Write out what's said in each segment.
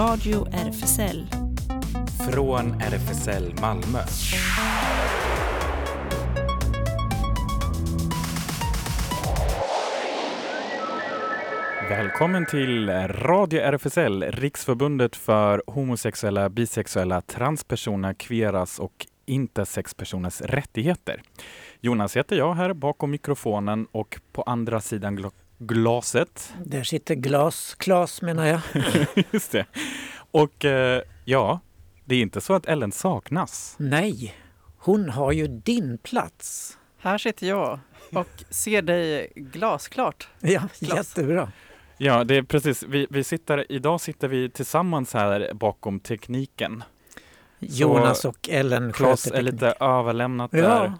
Radio RFSL. Från RFSL Malmö. Välkommen till Radio RFSL, Riksförbundet för homosexuella, bisexuella, transpersoner, kveras och intersexpersoners rättigheter. Jonas heter jag här bakom mikrofonen och på andra sidan glaset. Där sitter glas, Klas menar jag. Just det. Och eh, ja, det är inte så att Ellen saknas. Nej, hon har ju din plats. Här sitter jag och ser dig glasklart. Ja, Klas. jättebra. Ja, det är precis. Vi, vi sitter, idag sitter vi tillsammans här bakom tekniken. Jonas och Ellen sköter är lite överlämnat Ja, där.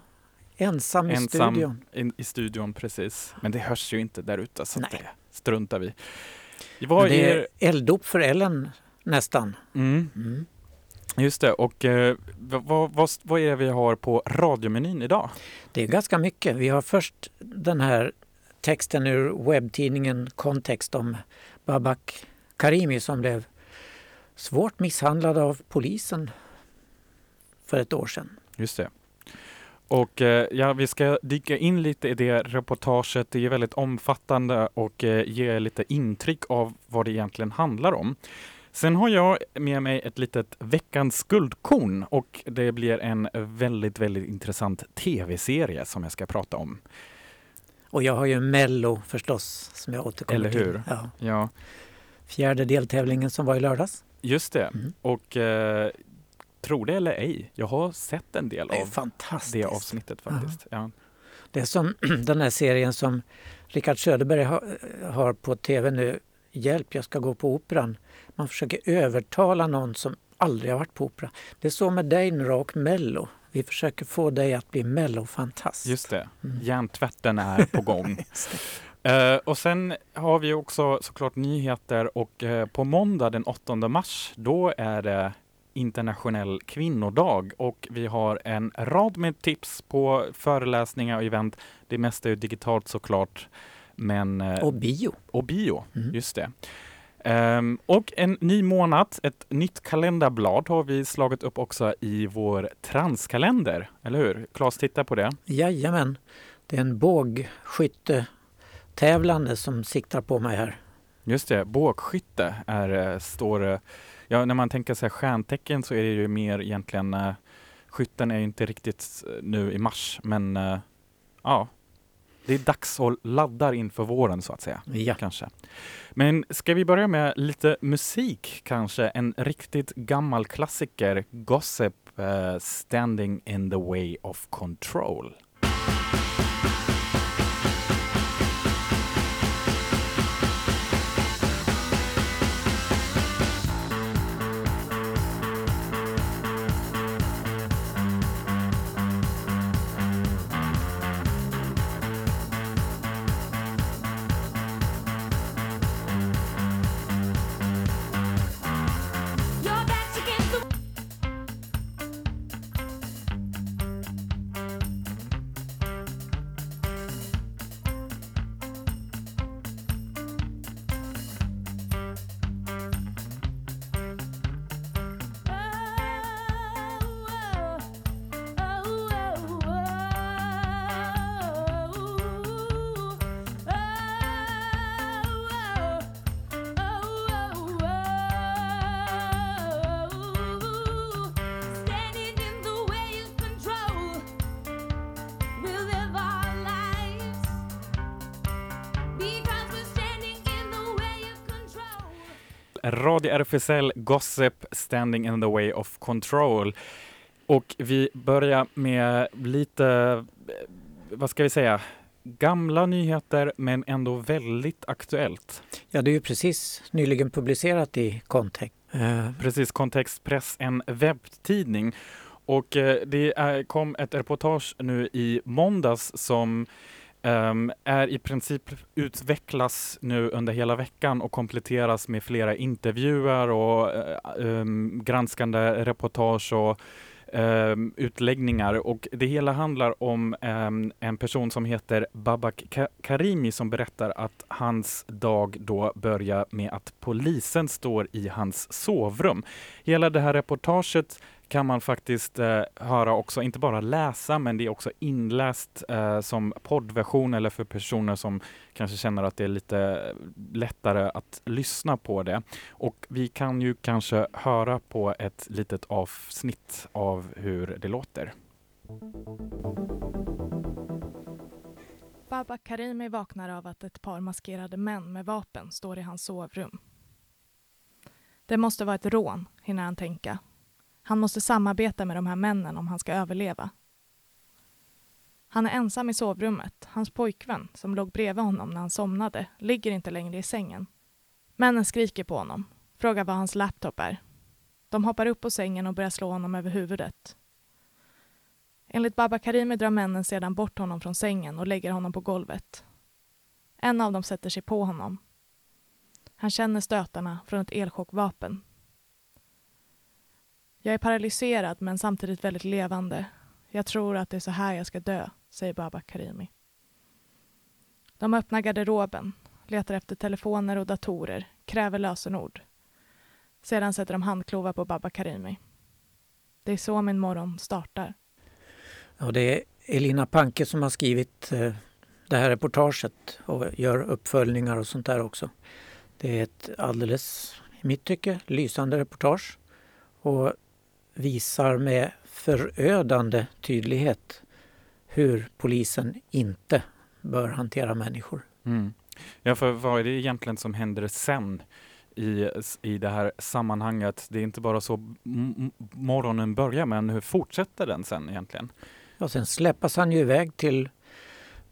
Ensam i Ensam studion. in, i studion, precis. Men det hörs ju inte där ute, så det struntar vi Vad Men det är... är elddop för Ellen nästan. Mm, Mm. just det, och eh, vad, vad, vad är det vi har på radiomenyn idag? Det är ganska mycket. Vi har först den här texten ur webbtidningen Kontext om Babak Karimi som blev svårt misshandlad av polisen för ett år sedan. Just det. Och eh, ja, vi ska dyka in lite i det reportaget. Det är väldigt omfattande och eh, ger lite intryck av vad det egentligen handlar om. Sen har jag med mig ett litet veckans guldkorn och det blir en väldigt, väldigt intressant tv-serie som jag ska prata om. Och jag har ju Mello förstås som jag återkommer Eller hur? till. Ja. Ja, Fjärde deltävlingen som var i lördags. just det. Mm. Och eh, tro det eller ej, jag har sett en del Det är av det avsnittet faktiskt. Ja. Det är som den här serien som Rickard Söderberg har, har på tv nu. Hjälp, jag ska gå på operan. Man försöker övertala någon som aldrig har varit på opera. Det är så med dig nu och Mello. Vi försöker få dig att bli Mello-fantast. Just det, Mm. hjärntvätten är på gång. Eh, och sen har vi också såklart nyheter och eh, på måndag den 8 mars då är det internationell kvinnodag och vi har en rad med tips på föreläsningar och event. Det mesta är digitalt såklart, men eh, Och bio. och bio, Mm. just det. Ehm, och en ny månad, ett nytt kalenderblad har vi slagit upp också i vår transkalender, eller hur? Claes, titta på det. Jajamän. Det är en bågskyttetävlande som siktar på mig här. Just det, bågskytte är, eh, står, eh, ja när man tänker sig stjärntecken så är det ju mer egentligen, eh, skytten är inte riktigt eh, nu i mars, men eh, ja, det är dags att ladda inför våren så att säga. Ja. kanske. Men ska vi börja med lite musik kanske? En riktigt gammal klassiker, Gossip, eh, Standing in the way of control. Radio RFSL Gossip Standing in the way of control. Och vi börjar med lite, eh, vad ska vi säga, gamla nyheter men ändå väldigt aktuellt. ja, det är ju precis nyligen publicerat i Kontext. Eh, Precis, Kontextpress, en webbtidning. Och eh, det kom ett reportage nu i måndags som um, är i princip utvecklas nu under hela veckan och kompletteras med flera intervjuer och eh, ehm, granskande reportage och um, utläggningar och det hela handlar om en person som heter Babak Karimi som berättar att hans dag då börjar med att polisen står i hans sovrum. Hela det här reportaget kan man faktiskt eh, höra också, inte bara läsa, men det är också inläst eh, som poddversion eller för personer som kanske känner att det är lite lättare att lyssna på det. Och vi kan ju kanske höra på ett litet avsnitt av hur det låter. Baba Karimi vaknar av att ett par maskerade män med vapen står i hans sovrum. Det måste vara ett rån, hinner han tänka. Han måste samarbeta med de här männen om han ska överleva. Han är ensam i sovrummet. Hans pojkvän, som låg bredvid honom när han somnade, ligger inte längre i sängen. Männen skriker på honom, frågar vad hans laptop är. De hoppar upp på sängen och börjar slå honom över huvudet. Enligt Baba Karimi drar männen sedan bort honom från sängen och lägger honom på golvet. En av dem sätter sig på honom. Han känner stötarna från ett elchockvapen. Jag är paralyserad men samtidigt väldigt levande. Jag tror att det är så här jag ska dö, säger Baba Karimi. De öppnar garderoben, letar efter telefoner och datorer, kräver lösenord. Sedan sätter de handklovar på Baba Karimi. Det är så min morgon startar. Ja, det är Elina Panke som har skrivit eh, det här reportaget och gör uppföljningar och sånt där också. Det är ett alldeles, i mitt tycke, lysande reportage och visar med förödande tydlighet hur polisen inte bör hantera människor. Mm. Ja, för vad är det egentligen som händer sen i, i det här sammanhanget? Det är inte bara så morgonen börjar, men hur fortsätter den sen egentligen? Ja, sen släppas han ju iväg till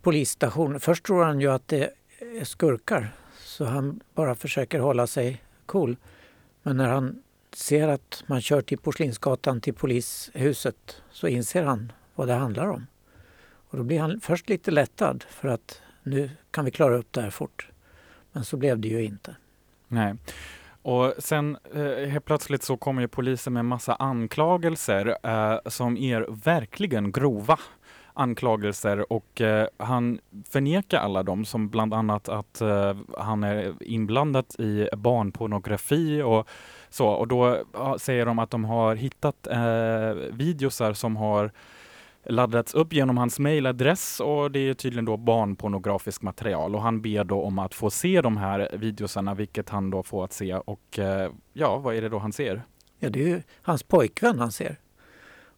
polisstationen. Först tror han ju att det är skurkar så han bara försöker hålla sig cool. Men när han ser att man kör till Porslinsgatan till polishuset så inser han vad det handlar om. Och då blir han först lite lättad för att nu kan vi klara upp det här fort. Men så blev det ju inte. Nej. Och sen eh, helt plötsligt så kommer ju polisen med massa anklagelser eh, som är verkligen grova anklagelser och eh, han förnekar alla dem som bland annat att eh, han är inblandad i barnpornografi och så och då ja, säger de att de har hittat eh, videosar som har laddats upp genom hans mejladress och det är tydligen då barnpornografiskt material och han ber då om att få se de här videosarna vilket han då får att se och eh, ja, vad är det då han ser? Ja, det är ju hans pojkvän han ser.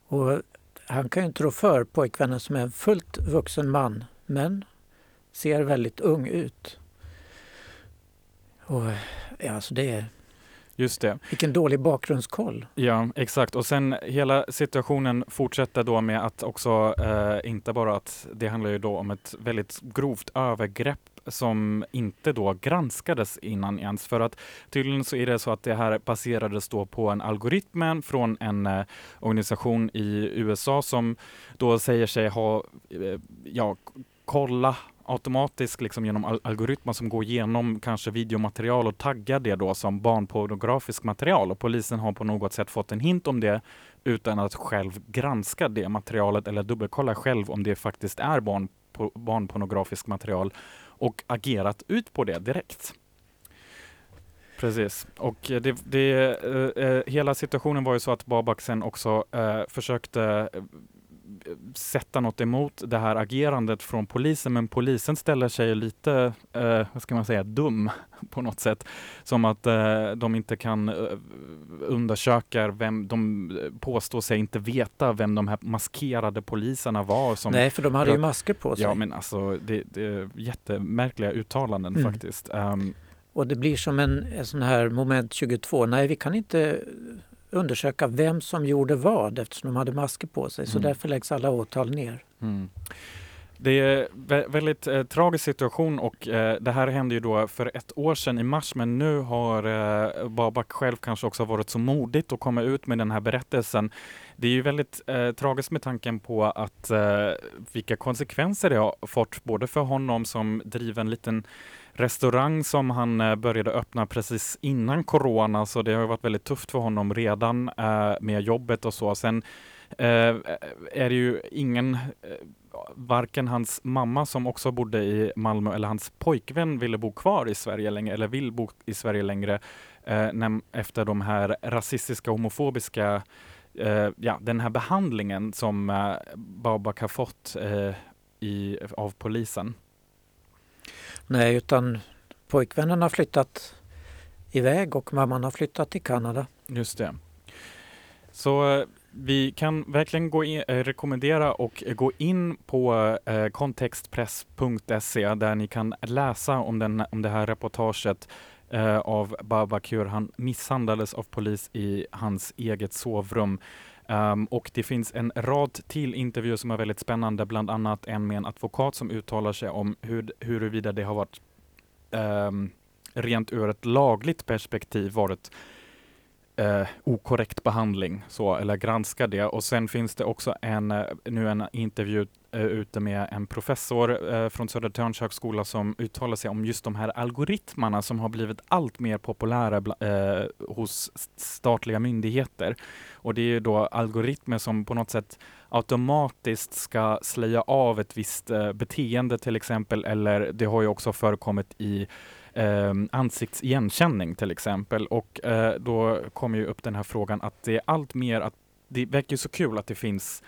Och han kan ju inte rå för pojkvännen som är en fullt vuxen man men ser väldigt ung ut. Och ja, alltså det är, Just det. vilken dålig bakgrundskoll. Ja, exakt. Och sen hela situationen fortsätter då med att också, eh, inte bara att det handlar ju då om ett väldigt grovt övergrepp som inte då granskades innan ens. För att tydligen så är det så att det här baserades då på en algoritm från en eh, organisation i USA som då säger sig ha, eh, ja, kolla automatiskt liksom genom al- algoritmer som går igenom kanske videomaterial och taggar det då som barnpornografiskt material och polisen har på något sätt fått en hint om det utan att själv granska det materialet eller dubbelkolla själv om det faktiskt är barn, barnpornografiskt material och agerat ut på det direkt. Precis. Och det, det, eh, eh hela situationen var ju så att Babak sen också eh, försökte eh, sätta något emot det här agerandet från polisen, men polisen ställer sig lite, eh, vad ska man säga, dum på något sätt. Som att eh, de inte kan eh, undersöka vem, de påstår sig inte veta vem de här maskerade poliserna var. Som, Nej, för de hade ju masker på sig. ja men alltså det, det är jättemärkliga uttalanden Mm. faktiskt. Ehm, Och det blir som en, en sån här moment 22. Nej, vi kan inte undersöka vem som gjorde vad eftersom de hade masker på sig. Så Mm. därför läggs alla åtal ner. Mm. Det är vä- väldigt eh, tragisk situation och eh, det här hände ju då för ett år sedan i mars men nu har eh, Babak själv kanske också varit så modigt att komma ut med den här berättelsen. Det är ju väldigt eh, tragiskt med tanken på att eh, vilka konsekvenser det har fått både för honom som driver en liten restaurang som han eh, började öppna precis innan corona så det har varit väldigt tufft för honom redan eh, med jobbet och så. Sen eh, är det ju ingen, varken hans mamma som också bodde i Malmö eller hans pojkvän ville bo kvar i Sverige längre eller vill bo i Sverige längre eh, efter de här rasistiska homofobiska eh, ja, den här behandlingen som eh, Babak har fått eh, i, av polisen. Nej, utan pojkvännen har flyttat iväg och mamman har flyttat till Kanada. Just det. Så eh, vi kan verkligen gå in, eh, rekommendera och eh, gå in på kontextpress.se där ni kan läsa om, den, om det här reportaget av Babak hur han misshandlades av polis i hans eget sovrum. Um, och det finns en rad till intervjuer som är väldigt spännande, bland annat en med en advokat som uttalar sig om hur, huruvida det har varit um, rent ur ett lagligt perspektiv varit eh, okorrekt behandling, så, eller granska det. Och sen finns det också en, eh, nu en intervju eh, ute med en professor eh, från Södertörns högskola som uttalar sig om just de här algoritmerna som har blivit allt mer populära bla- eh, hos statliga myndigheter. Och det är ju då algoritmer som på något sätt automatiskt ska slöja av ett visst eh, beteende till exempel, eller det har ju också förekommit i eh, ansiktsigenkänning till exempel. Och eh, då kommer ju upp den här frågan att det är allt mer att det verkar ju så kul att det finns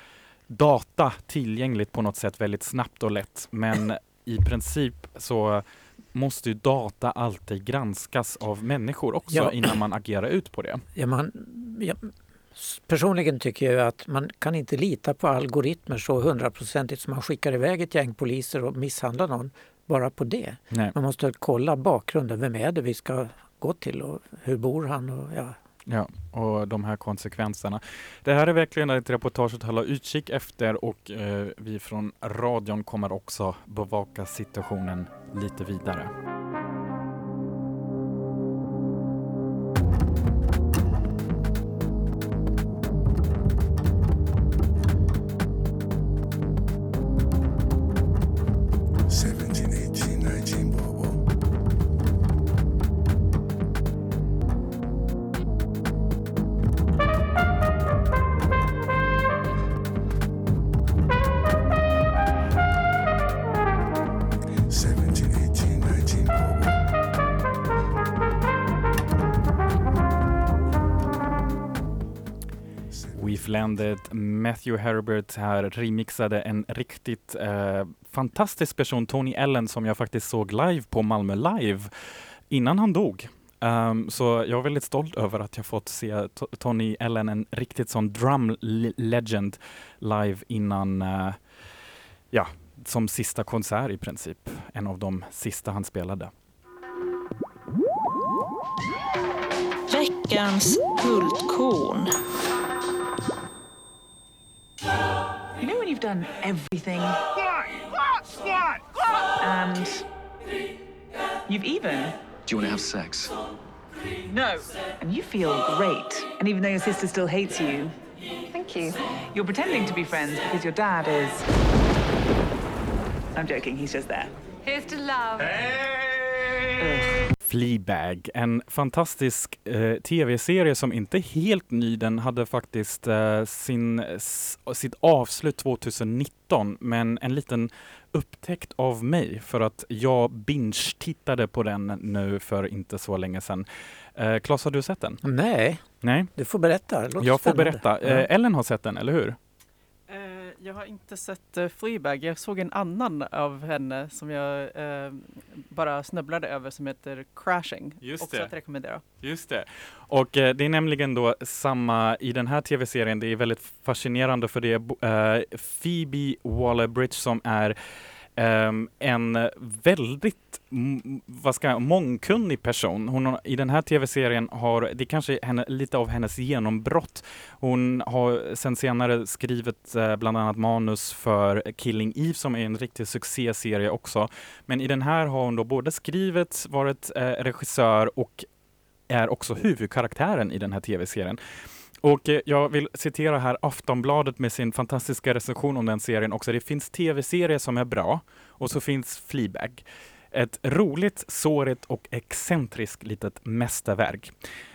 data tillgängligt på något sätt väldigt snabbt och lätt. Men i princip så måste ju data alltid granskas av människor också Ja. innan man agerar ut på det. Ja, man, ja, personligen tycker jag att man kan inte lita på algoritmer så hundraprocentigt som man skickar iväg ett gäng poliser och misshandlar någon bara på det. Nej. Man måste kolla bakgrunden. Vem är det vi ska gå till och hur bor han? Och, ja. Ja, och de här konsekvenserna. Det här är verkligen ett reportage att hålla utkik efter och eh, vi från radion kommer också bevaka situationen lite vidare. Matthew Herbert här remixade en riktigt eh, fantastisk person, Tony Allen, som jag faktiskt såg live på Malmö Live innan han dog. Um, så jag är väldigt stolt över att jag fått se Tony Allen, en riktigt sån drum legend, live innan, uh, ja, som sista konsert i princip. En av de sista han spelade. Veckans guldkorn. You know when you've done everything and you've even Do you want to have sex? no, and you feel great, and even though your sister still hates you, thank you. You're pretending to be friends because your dad is. I'm joking. He's just there. Here's to love. Fleabag, en fantastisk eh, tv-serie som inte är helt ny. Den hade faktiskt eh, sin, s, sitt avslut 2019, men en liten upptäckt av mig för att jag binge-tittade på den nu för inte så länge sedan. Eh, Klas, har du sett den? Nej, Nej, du får berätta. Jag får spännande. berätta. Ja. Eh, Ellen har sett den, eller hur? Eh, Jag har inte sett uh, Fleabag. Jag såg en annan av henne som jag eh, bara snubblade över som heter Crashing. Just Också det. att rekommendera. Just det. Och eh, det är nämligen då samma i den här tv-serien. Det är väldigt fascinerande för det är eh, Phoebe Waller-Bridge som är Ehm, en väldigt vad ska jag, mångkunnig person. Hon har, I den här tv-serien har, det kanske är henne, lite av hennes genombrott. Hon har sen senare skrivit eh, bland annat manus för Killing Eve som är en riktig succéserie också. Men i den här har hon då både skrivit, varit eh, regissör och är också huvudkaraktären i den här tv-serien. Och eh, jag vill citera här Aftonbladet med sin fantastiska recension om den serien också. Det finns tv-serier som är bra och så finns Fleabag. Ett roligt, sårigt och excentriskt litet mästerverk.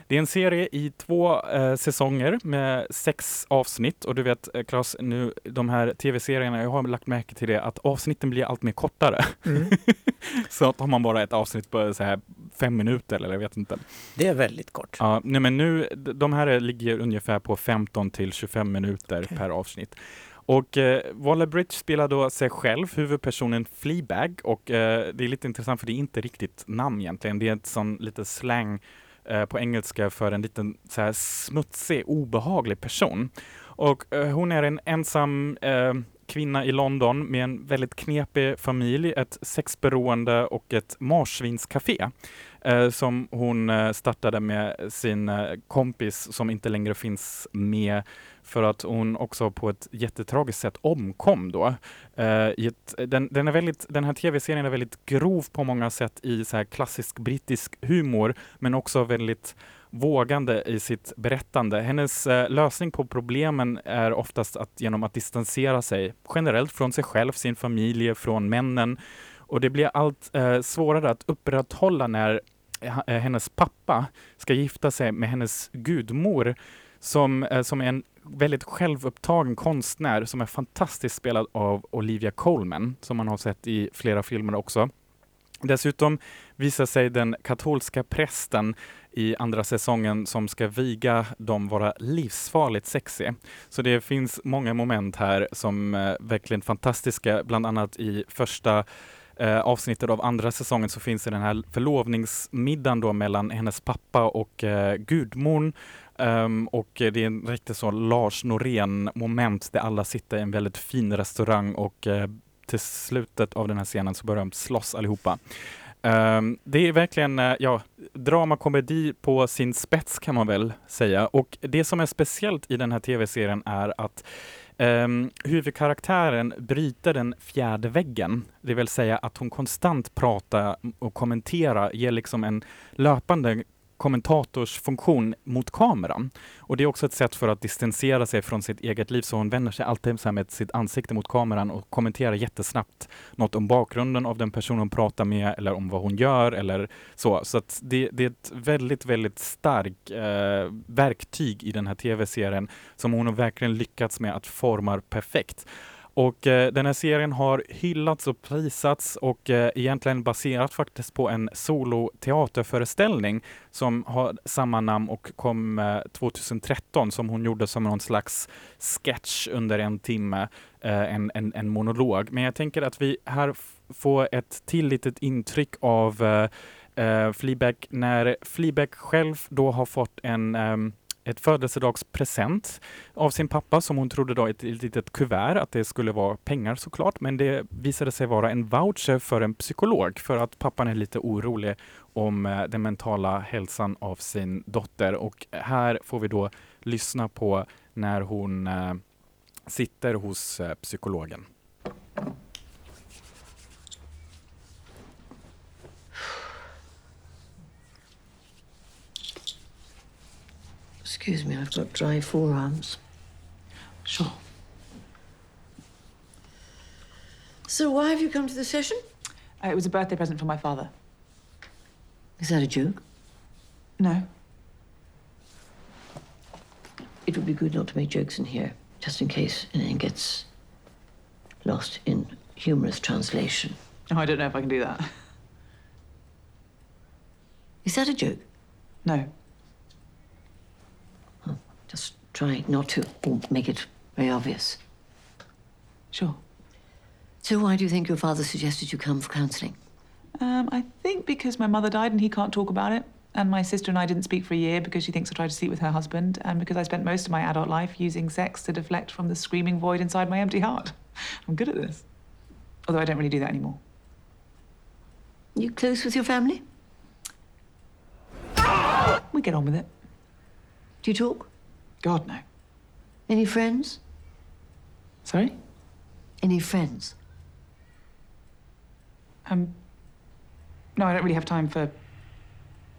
Det är en serie i två eh, säsonger med sex avsnitt och du vet eh, Claes, nu de här tv-serierna, jag har lagt märke till det att avsnitten blir allt mer kortare. Mm. så att har man bara ett avsnitt på så här fem minuter eller jag vet inte. Det är väldigt kort. Ja, nej men nu, de här är- ligger ungefär på 15 till 25 minuter Okej. per avsnitt. Och eh, Waller-Bridge spelar då sig själv, huvudpersonen Fleabag och eh, det är lite intressant för det är inte riktigt namn egentligen. Det är ett sån lite slang eh, på engelska för en liten så här smutsig, obehaglig person. Och eh, hon är en ensam eh, kvinna i London med en väldigt knepig familj, ett sexberoende och ett marsvinscafé eh, som hon eh, startade med sin eh, kompis som inte längre finns med för att hon också på ett jättetragiskt sätt omkom då. Eh, i ett, den, den, är väldigt, den här tv-serien är väldigt grov på många sätt i så här klassisk brittisk humor men också väldigt vågande i sitt berättande. Hennes eh, lösning på problemen är oftast att genom att distansera sig generellt från sig själv, sin familj, från männen. Och det blir allt eh, svårare att upprätthålla när eh, eh hennes pappa ska gifta sig med hennes gudmor som, eh, som är en väldigt självupptagen konstnär som är fantastiskt spelad av Olivia Colman som man har sett i flera filmer också. Dessutom visar sig den katolska prästen i andra säsongen som ska viga dem vara livsfarligt sexig. Så det finns många moment här som är verkligen fantastiska, bland annat i första eh, avsnittet av andra säsongen så finns det den här förlovningsmiddagen då mellan hennes pappa och eh, gudmorn. Um, och det är en riktigt så Lars Norén moment där alla sitter i en väldigt fin restaurang och eh, till slutet av den här scenen så börjar de slåss allihopa. Um, det är verkligen eh, ja, dramakomedi på sin spets kan man väl säga. Och det som är speciellt i den här tv-serien är att um, huvudkaraktären bryter den fjärde väggen. Det vill säga att hon konstant pratar och kommenterar, ger liksom en löpande kommentatorsfunktion mot kameran. Och det är också ett sätt för att distansera sig från sitt eget liv, så hon vänder sig alltid så med sitt ansikte mot kameran och kommenterar jättesnabbt något om bakgrunden av den person hon pratar med eller om vad hon gör eller så. Så att det, det är ett väldigt, väldigt starkt eh, verktyg i den här tv-serien som hon har verkligen lyckats med att forma perfekt. Och eh, den här serien har hyllats och prisats och eh, egentligen baserat faktiskt på en soloteaterföreställning som har samma namn och kom eh, 2013 som hon gjorde som någon slags sketch under en timme, eh, en, en, en monolog. Men jag tänker att vi här får ett till litet intryck av eh, eh, Fleabag när Fleabag själv då har fått en ehm, ett födelsedagspresent av sin pappa som hon trodde då ett, ett litet kuvert, att det skulle vara pengar såklart, men det visade sig vara en voucher för en psykolog för att pappan är lite orolig om eh, den mentala hälsan av sin dotter. Och här får vi då lyssna på när hon eh, sitter hos eh, psykologen. Excuse me, I've got dry forearms. Sure. So, why have you come to the session? Uh, it was a birthday present for my father. Is that a joke? No. It would be good not to make jokes in here, just in case anything gets lost in humorous translation. Oh, I don't know if I can do that. Is that a joke? No. Just try not to make it very obvious. Sure. So, why do you think your father suggested you come for counselling? Um, I think because my mother died and he can't talk about it. And my sister and I didn't speak for a year because she thinks I tried to sleep with her husband. And because I spent most of my adult life using sex to deflect from the screaming void inside my empty heart. I'm good at this. Although I don't really do that anymore. You close with your family? We get on with it. Do you talk? God, no. Any friends? Sorry? Any friends? Um, no, I don't really have time for.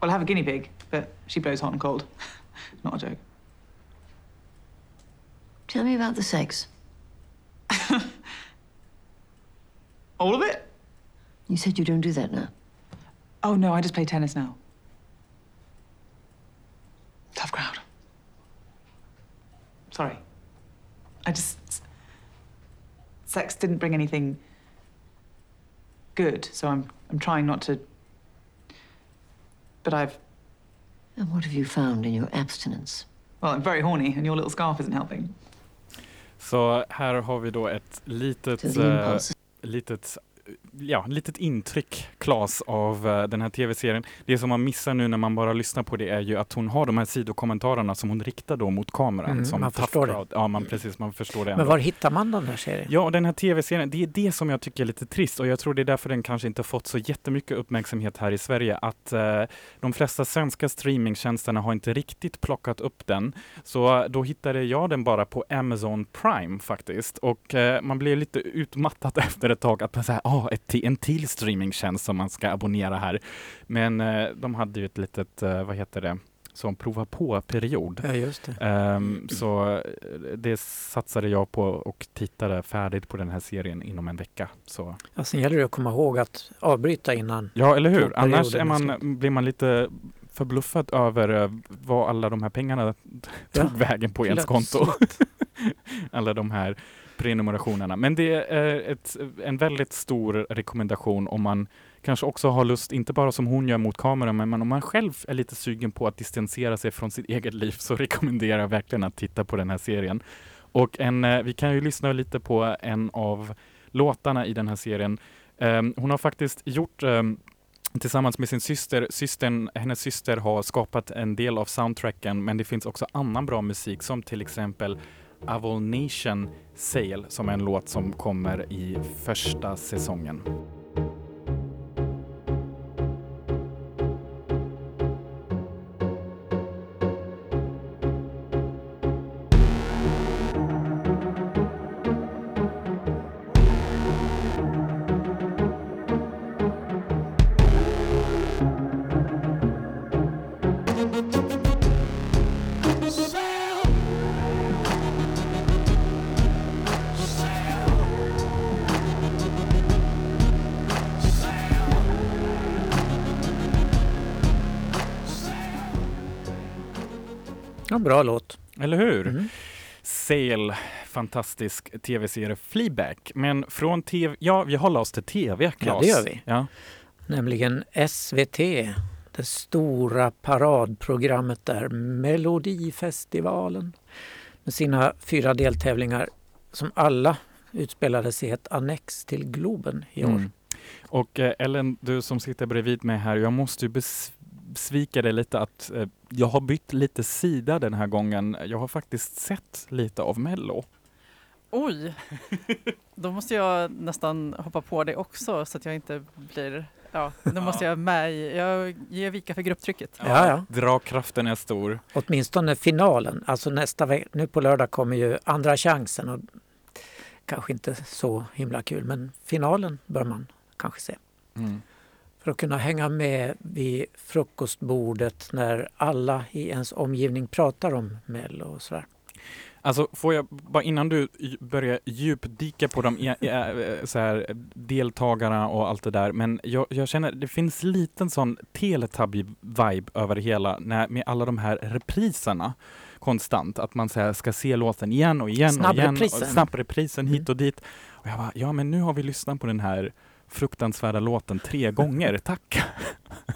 Well, I have a guinea pig, but she blows hot and cold. Not a joke. Tell me about the sex. All of it? You said you don't do that now. Oh no, I just play tennis now. Sorry. I just. Sex didn't bring anything good, so I'm I'm trying not to. But I've And what have you found in your abstinence? well, I'm very horny, and your little scarf isn't helping. Så här har vi då ett litet, eh, litet, ja, litet intryck, Klas, av eh, den här tv-serien. Det som man missar nu när man bara lyssnar på det är ju att hon har de här sidokommentarerna som hon riktar då mot kameran. Mm, som man förstår det. crowd. Ja, man, precis, man förstår det. Men ändå. var hittar man den här serien? Ja, den här tv-serien, det är det som jag tycker är lite trist och jag tror det är därför den kanske inte fått så jättemycket uppmärksamhet här i Sverige. Att eh, de flesta svenska streamingtjänsterna har inte riktigt plockat upp den. Så då hittade jag den bara på Amazon Prime faktiskt. Och eh, man blir lite utmattad efter ett tag att man säger, ah, ett, en till streamingtjänst som man ska abonnera här. Men eh, de hade ju ett litet, eh, vad heter det, som prova på-period. Ja, just det. Ehm, så eh, det satsade jag på och tittade färdigt på den här serien inom en vecka. Så, Ja, sen gäller det att komma ihåg att avbryta innan. ja, eller hur? Annars man, blir man lite förbluffad över vad alla de här pengarna tog Ja, vägen på ens konto. alla de här prenumerationerna. Men det är ett, en väldigt stor rekommendation om man kanske också har lust, inte bara som hon gör mot kameran, men om man själv är lite sugen på att distansera sig från sitt eget liv så rekommenderar jag verkligen att titta på den här serien. Och en, eh, vi kan ju lyssna lite på en av låtarna i den här serien. Ehm, hon har faktiskt gjort ehm, tillsammans med sin syster, systern, hennes syster har skapat en del av soundtracken men det finns också annan bra musik som till exempel Avolnation Sail som är en låt som kommer i första säsongen. Bra låt. Eller hur? Mm. Sail, fantastisk tv-serie Fleabag. Men från tv, ja vi håller oss till tv, Claes. det gör vi. Ja. Nämligen SVT. Det stora paradprogrammet där, Melodifestivalen. Med sina fyra deltävlingar som alla utspelades i ett annex till Globen i år. Mm. Och eh, Ellen, du som sitter bredvid mig här, jag måste ju bes- besvika dig lite att eh, jag har bytt lite sida den här gången. Jag har faktiskt sett lite av Mello. Oj! Då måste jag nästan hoppa på det också så att jag inte blir... Ja, då måste jag med i... Jag ger vika för grupptrycket. Ja, ja. Dragkraften är stor. Åtminstone finalen. Alltså nästa vecka, nu på lördag kommer ju andra chansen. Och kanske inte så himla kul, men finalen bör man kanske se. Mm. För att kunna hänga med vid frukostbordet när alla i ens omgivning pratar om Mello och sådär. Alltså får jag bara innan du börjar djupdyka på de e- e- så här, deltagarna och allt det där, men jag, jag känner det finns liten sån Teletubby-vibe över det hela när, med alla de här repriserna konstant, att man så här, ska se låten igen och igen och igen. Snabbreprisen. Snabbreprisen Mm. hit och dit. Och jag bara, ja men nu har vi lyssnat på den här fruktansvärda låten tre gånger, tack!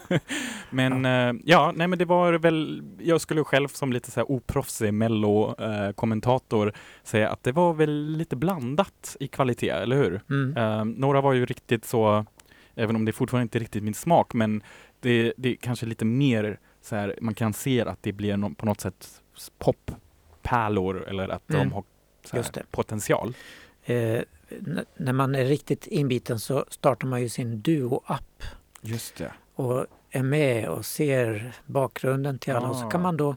men ja. ja, nej men det var väl, jag skulle själv som lite så här oproffsig mello-kommentator säga att det var väl lite blandat i kvalitet, eller hur? Mm. Eh, några var ju riktigt så, även om det fortfarande inte är riktigt min smak, men det, det är kanske lite mer så här, man kan se att det blir no, på något sätt poppärlor eller att Mm. de har potential. Eh, när man är riktigt inbiten så startar man ju sin Duo-app Just det. och är med och ser bakgrunden till alla. Och så Ah. kan man då,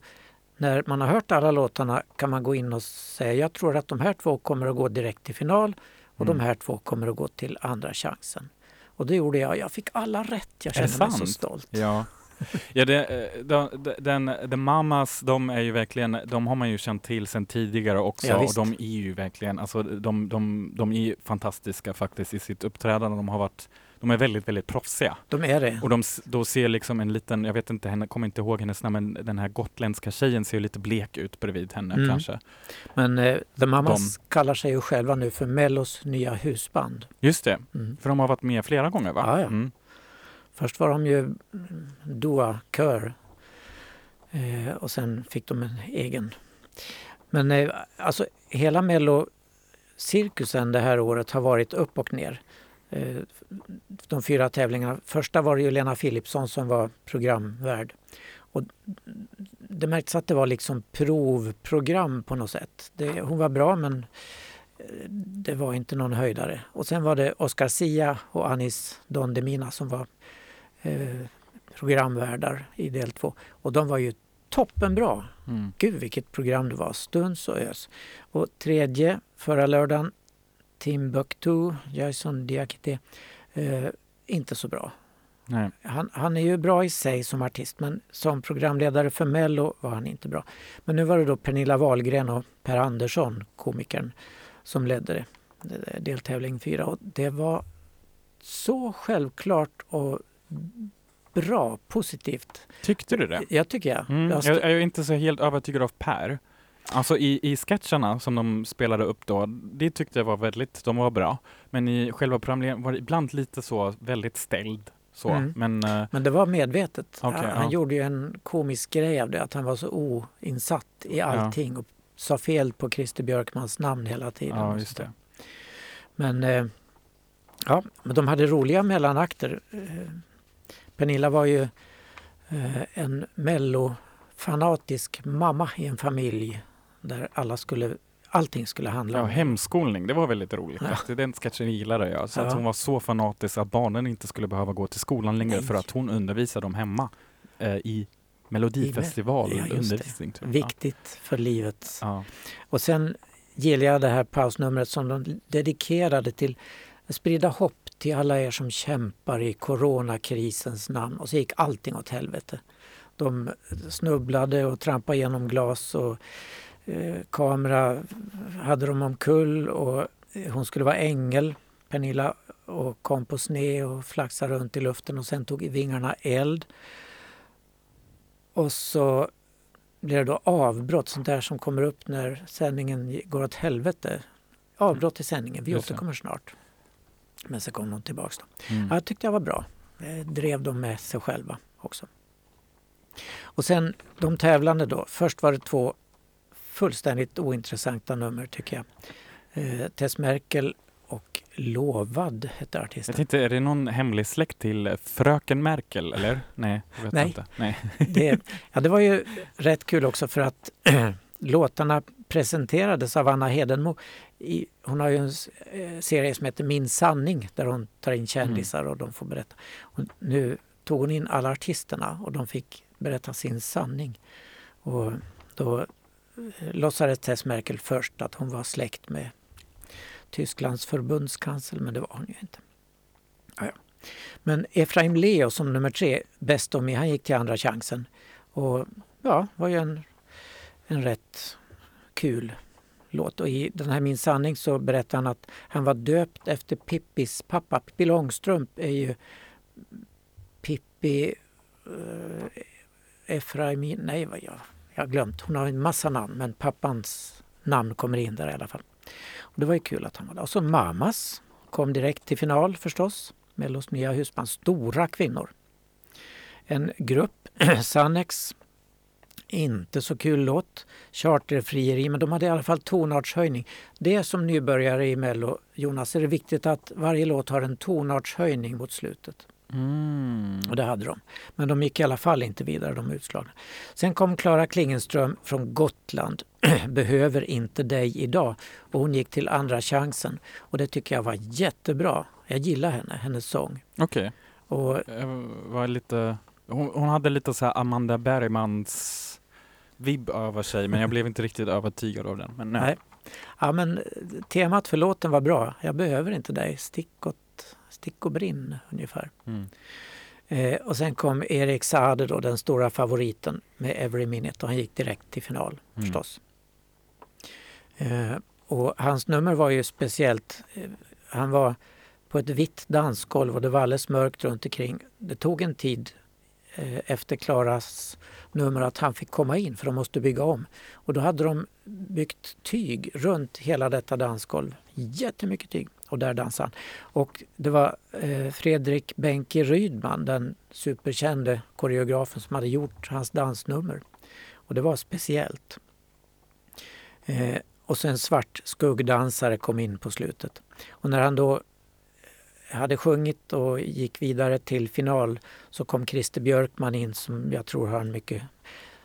när man har hört alla låtarna, kan man gå in och säga jag tror att de här två kommer att gå direkt till final och Mm. de här två kommer att gå till andra chansen. Och det gjorde jag. Jag fick alla rätt. Jag kände mig så stolt. Ja. Ja, det, eh, de, de, den, The Mamas, de är ju verkligen, de har man ju känt till sedan tidigare också Ja, och de är ju verkligen, alltså de, de, de är fantastiska faktiskt i sitt uppträdande. De har varit, de är väldigt, väldigt proffsiga. De är det. Och de, då ser liksom en liten, jag vet inte, henne, kommer inte ihåg hennes namn, men den här gotländska tjejen ser ju lite blek ut bredvid henne Mm. kanske. Men eh, The Mamas De. kallar sig ju själva nu för Mellos nya husband. Just det, Mm. för de har varit med flera gånger va? Ja, ja. Mm. Först var de ju mm, Doa-kör eh, och sen fick de en egen. Men eh, alltså hela Mello-cirkusen det här året har varit upp och ner. Eh, de fyra tävlingarna. Första var det ju Lena Philipsson som var programvärd. Och det märktes att det var liksom provprogram på något sätt. Det, hon var bra men eh, det var inte någon höjdare. Och sen var det Oscar Sia och Anis Don Demina som var programvärdar i del två. Och de var ju toppenbra. Mm. Gud vilket program det var, stuns och ös. Och tredje, förra lördagen, Timbuktu, Jason Diakité, eh, inte så bra. Han, han är ju bra i sig som artist men som programledare för Mello var han inte bra. Men nu var det då Pernilla Wahlgren och Per Andersson, komikern, som ledde det, det- deltävling fyra. Och det var så självklart och bra, positivt. Tyckte du det? Jag tycker jag. Mm. Jag Jag, är inte så helt övertygad av Per. Alltså i, i sketcherna som de spelade upp då, det tyckte jag var väldigt, de var bra. Men i själva programledningen var det ibland lite så väldigt ställd. Så. Mm. Men eh, Men det var medvetet. Okej, han han ja. gjorde ju en komisk grej av det, att han var så oinsatt i allting och sa fel på Christer Björkmans namn hela tiden. ja, just det. Men, eh, ja, men de hade roliga mellanakter. Eh, Pernilla var ju eh, en mellofanatisk mamma i en familj där alla skulle, allting skulle handla Ja, om hemskolning, det var väldigt roligt. Ja. Ja. Den sketchen gillade jag. Så Ja. att hon var så fanatisk att barnen inte skulle behöva gå till skolan längre Nej. för att hon undervisade dem hemma eh, i Melodifestival Ja, just det. undervisning. Viktigt för livet. Ja. Och sen gillar jag det här pausnumret som de dedikerade till sprida hopp till alla er som kämpar i coronakrisens namn. Och så gick allting åt helvete. De snubblade och trampade genom glas och eh, kamera hade de omkull och eh, hon skulle vara ängel, Pernilla, och kom på sne och flaxade runt i luften och sen tog vingarna eld. Och så blir det då avbrott, sånt där som kommer upp när sändningen går åt helvete. Avbrott i sändningen, vi återkommer snart. Men så kom de tillbaks. Då. Mm. Ja, Jag tyckte jag var bra. Jag drev dem med sig själva också. Och sen de tävlande då. Först var det två fullständigt ointressanta nummer tycker jag. Eh, Tess Merkel och Lovad hette Jag artisten. tänkte, är det någon hemlig släkt till eh, Fröken Merkel, eller? Nej, jag vet Nej. inte. Nej. Det, ja, det var ju rätt kul också för att låtarna presenterades av Anna Hedenmo. I, hon har ju en eh, serie som heter Min sanning där hon tar in kändisar och de får berätta. Och nu tog hon in alla artisterna och de fick berätta sin sanning. Och då eh, låtsades Tess Merkel först att hon var släkt med Tysklands förbundskansler, men det var hon ju inte. Ja, ja. Men Efraim Leo som nummer tre, bäst om han gick till andra chansen. Och ja, var ju en, en rätt kul låt. Och i den här Min sanning så berättar han att han var döpt efter Pippis pappa. Pippi Långstrump är ju Pippi eh, Efraimin, nej vad jag, jag har glömt. Hon har en massa namn men pappans namn kommer in där i alla fall. Och det var ju kul att han var där. Och så Mamas kom direkt till final förstås. Mellos nya husband. Stora kvinnor. En grupp, Sannex, inte så kul låt. Charterfrieri, men de hade i alla fall tonartshöjning. Det som nybörjare i Mello, Jonas, är det viktigt att varje låt har en tonartshöjning mot slutet. Mm. Och det hade de. Men de gick i alla fall inte vidare, de utslagna. Sen kom Klara Klingenström från Gotland. Behöver inte dig idag. Och hon gick till andra chansen. Och det tycker jag var jättebra. Jag gillar henne, hennes sång. Okej. Och Jag var lite, hon, hon hade lite så här Amanda Bergmans vibb över sig, men jag blev inte riktigt övertygad av den. Men nej. Nej. Ja, men temat för låten var bra. Jag behöver inte dig. Stick, åt, stick och brinn ungefär. Mm. Eh, och sen kom Erik Saade då, den stora favoriten med Every Minute och han gick direkt till final Mm. förstås. Eh, och hans nummer var ju speciellt. Eh, han var på ett vitt dansgolv och det var alldeles mörkt runt omkring. Det tog en tid eh, Eh, efter Klaras nummer att han fick komma in för de måste bygga om. Och då hade de byggt tyg runt hela detta dansgolv. Jättemycket tyg. Och där dansade han. Och det var eh, Fredrik Benke Rydman, den superkände koreografen som hade gjort hans dansnummer. Och det var speciellt. Eh, och så en svart skuggdansare kom in på slutet. Och när han då hade sjungit och gick vidare till final så kom Christer Björkman in som jag tror har en mycket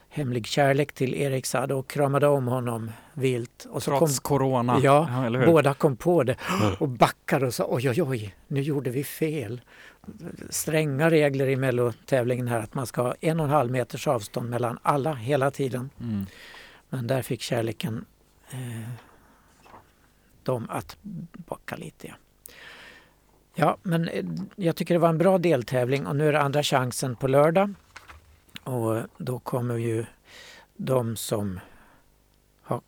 hemlig kärlek till Erik Saade och kramade om honom vilt. Och så Trots corona. Ja, hur? båda kom på det och backade och sa oj, oj, oj, nu gjorde vi fel. Stränga regler i mellotävlingen här att man ska ha en och en halv meters avstånd mellan alla hela tiden. Mm. Men där fick kärleken eh, dem att backa lite. Ja ja, men eh, jag tycker det var en bra deltävling och nu är det andra chansen på lördag. Och då kommer ju de som har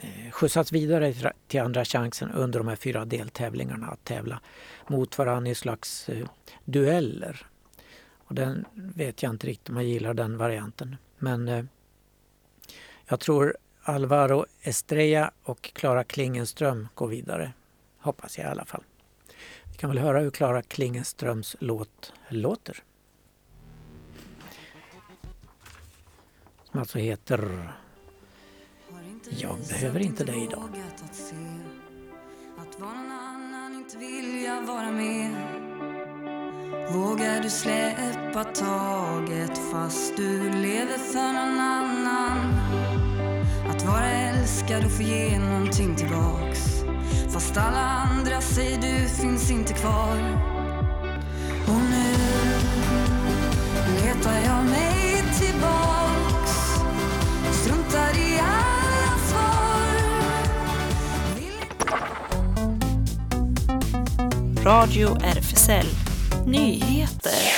eh, skjutsats vidare till- till andra chansen under de här fyra deltävlingarna att tävla mot varandra i slags eh, dueller. Och den vet jag inte riktigt om jag gillar den varianten. Men eh, jag tror Alvaro Estrella och Klara Klingenström går vidare. Hoppas jag i alla fall. Vi kan väl höra hur Klara Klingenströms låt låter. Som alltså heter Jag behöver inte dig idag. Att se någon annan inte vilja vara med Vågar du släppa taget fast du lever för någon annan att vara älskad och få ge någonting tillbaks. Fast alla andra säger du finns inte kvar. Och nu letar jag mig tillbaks. Struntar i alla svar. Radio RFSL Nyheter.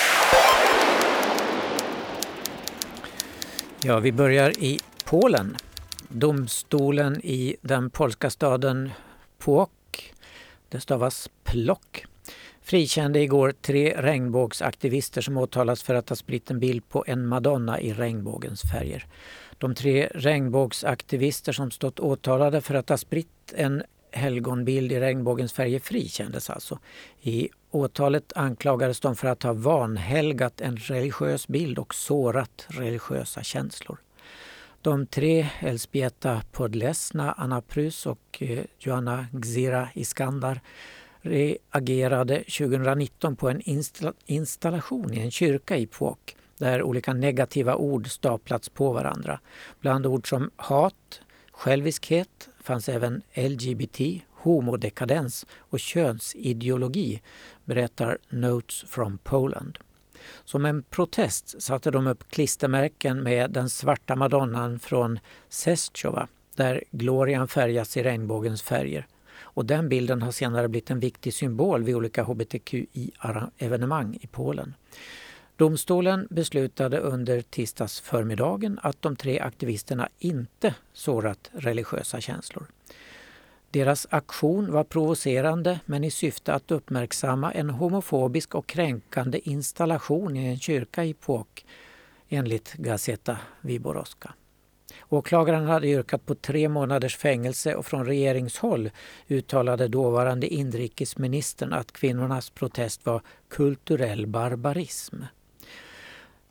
Ja, vi börjar i Polen. Domstolen i den polska staden Płock, det stavas Plock, frikände igår tre regnbågsaktivister som åtalas för att ha spritt en bild på en madonna i regnbågens färger. De tre regnbågsaktivister som stått åtalade för att ha spritt en helgonbild i regnbågens färger frikändes alltså. I åtalet anklagades de för att ha vanhelgat en religiös bild och sårat religiösa känslor. De tre, Elzbieta Podlesna, Anna Prus och eh, Joanna Gzira Iskandar, reagerade 2019 på en insta- installation i en kyrka i Påk där olika negativa ord staplats på varandra. Bland ord som hat, själviskhet fanns även LGBT, homodekadens och könsideologi, berättar Notes from Poland. Som en protest satte de upp klistermärken med den svarta madonnan från Sestjova där glorian färgas i regnbågens färger. Och den bilden har senare blivit en viktig symbol vid olika hbtqi-evenemang i Polen. Domstolen beslutade under tisdagsförmiddagen att de tre aktivisterna inte sårat religiösa känslor. Deras aktion var provocerande men i syfte att uppmärksamma en homofobisk och kränkande installation i en kyrka i Påk enligt Gazeta Wyborowska. Åklagaren hade yrkat på tre månaders fängelse och från regeringshåll uttalade dåvarande inrikesministern att kvinnornas protest var kulturell barbarism.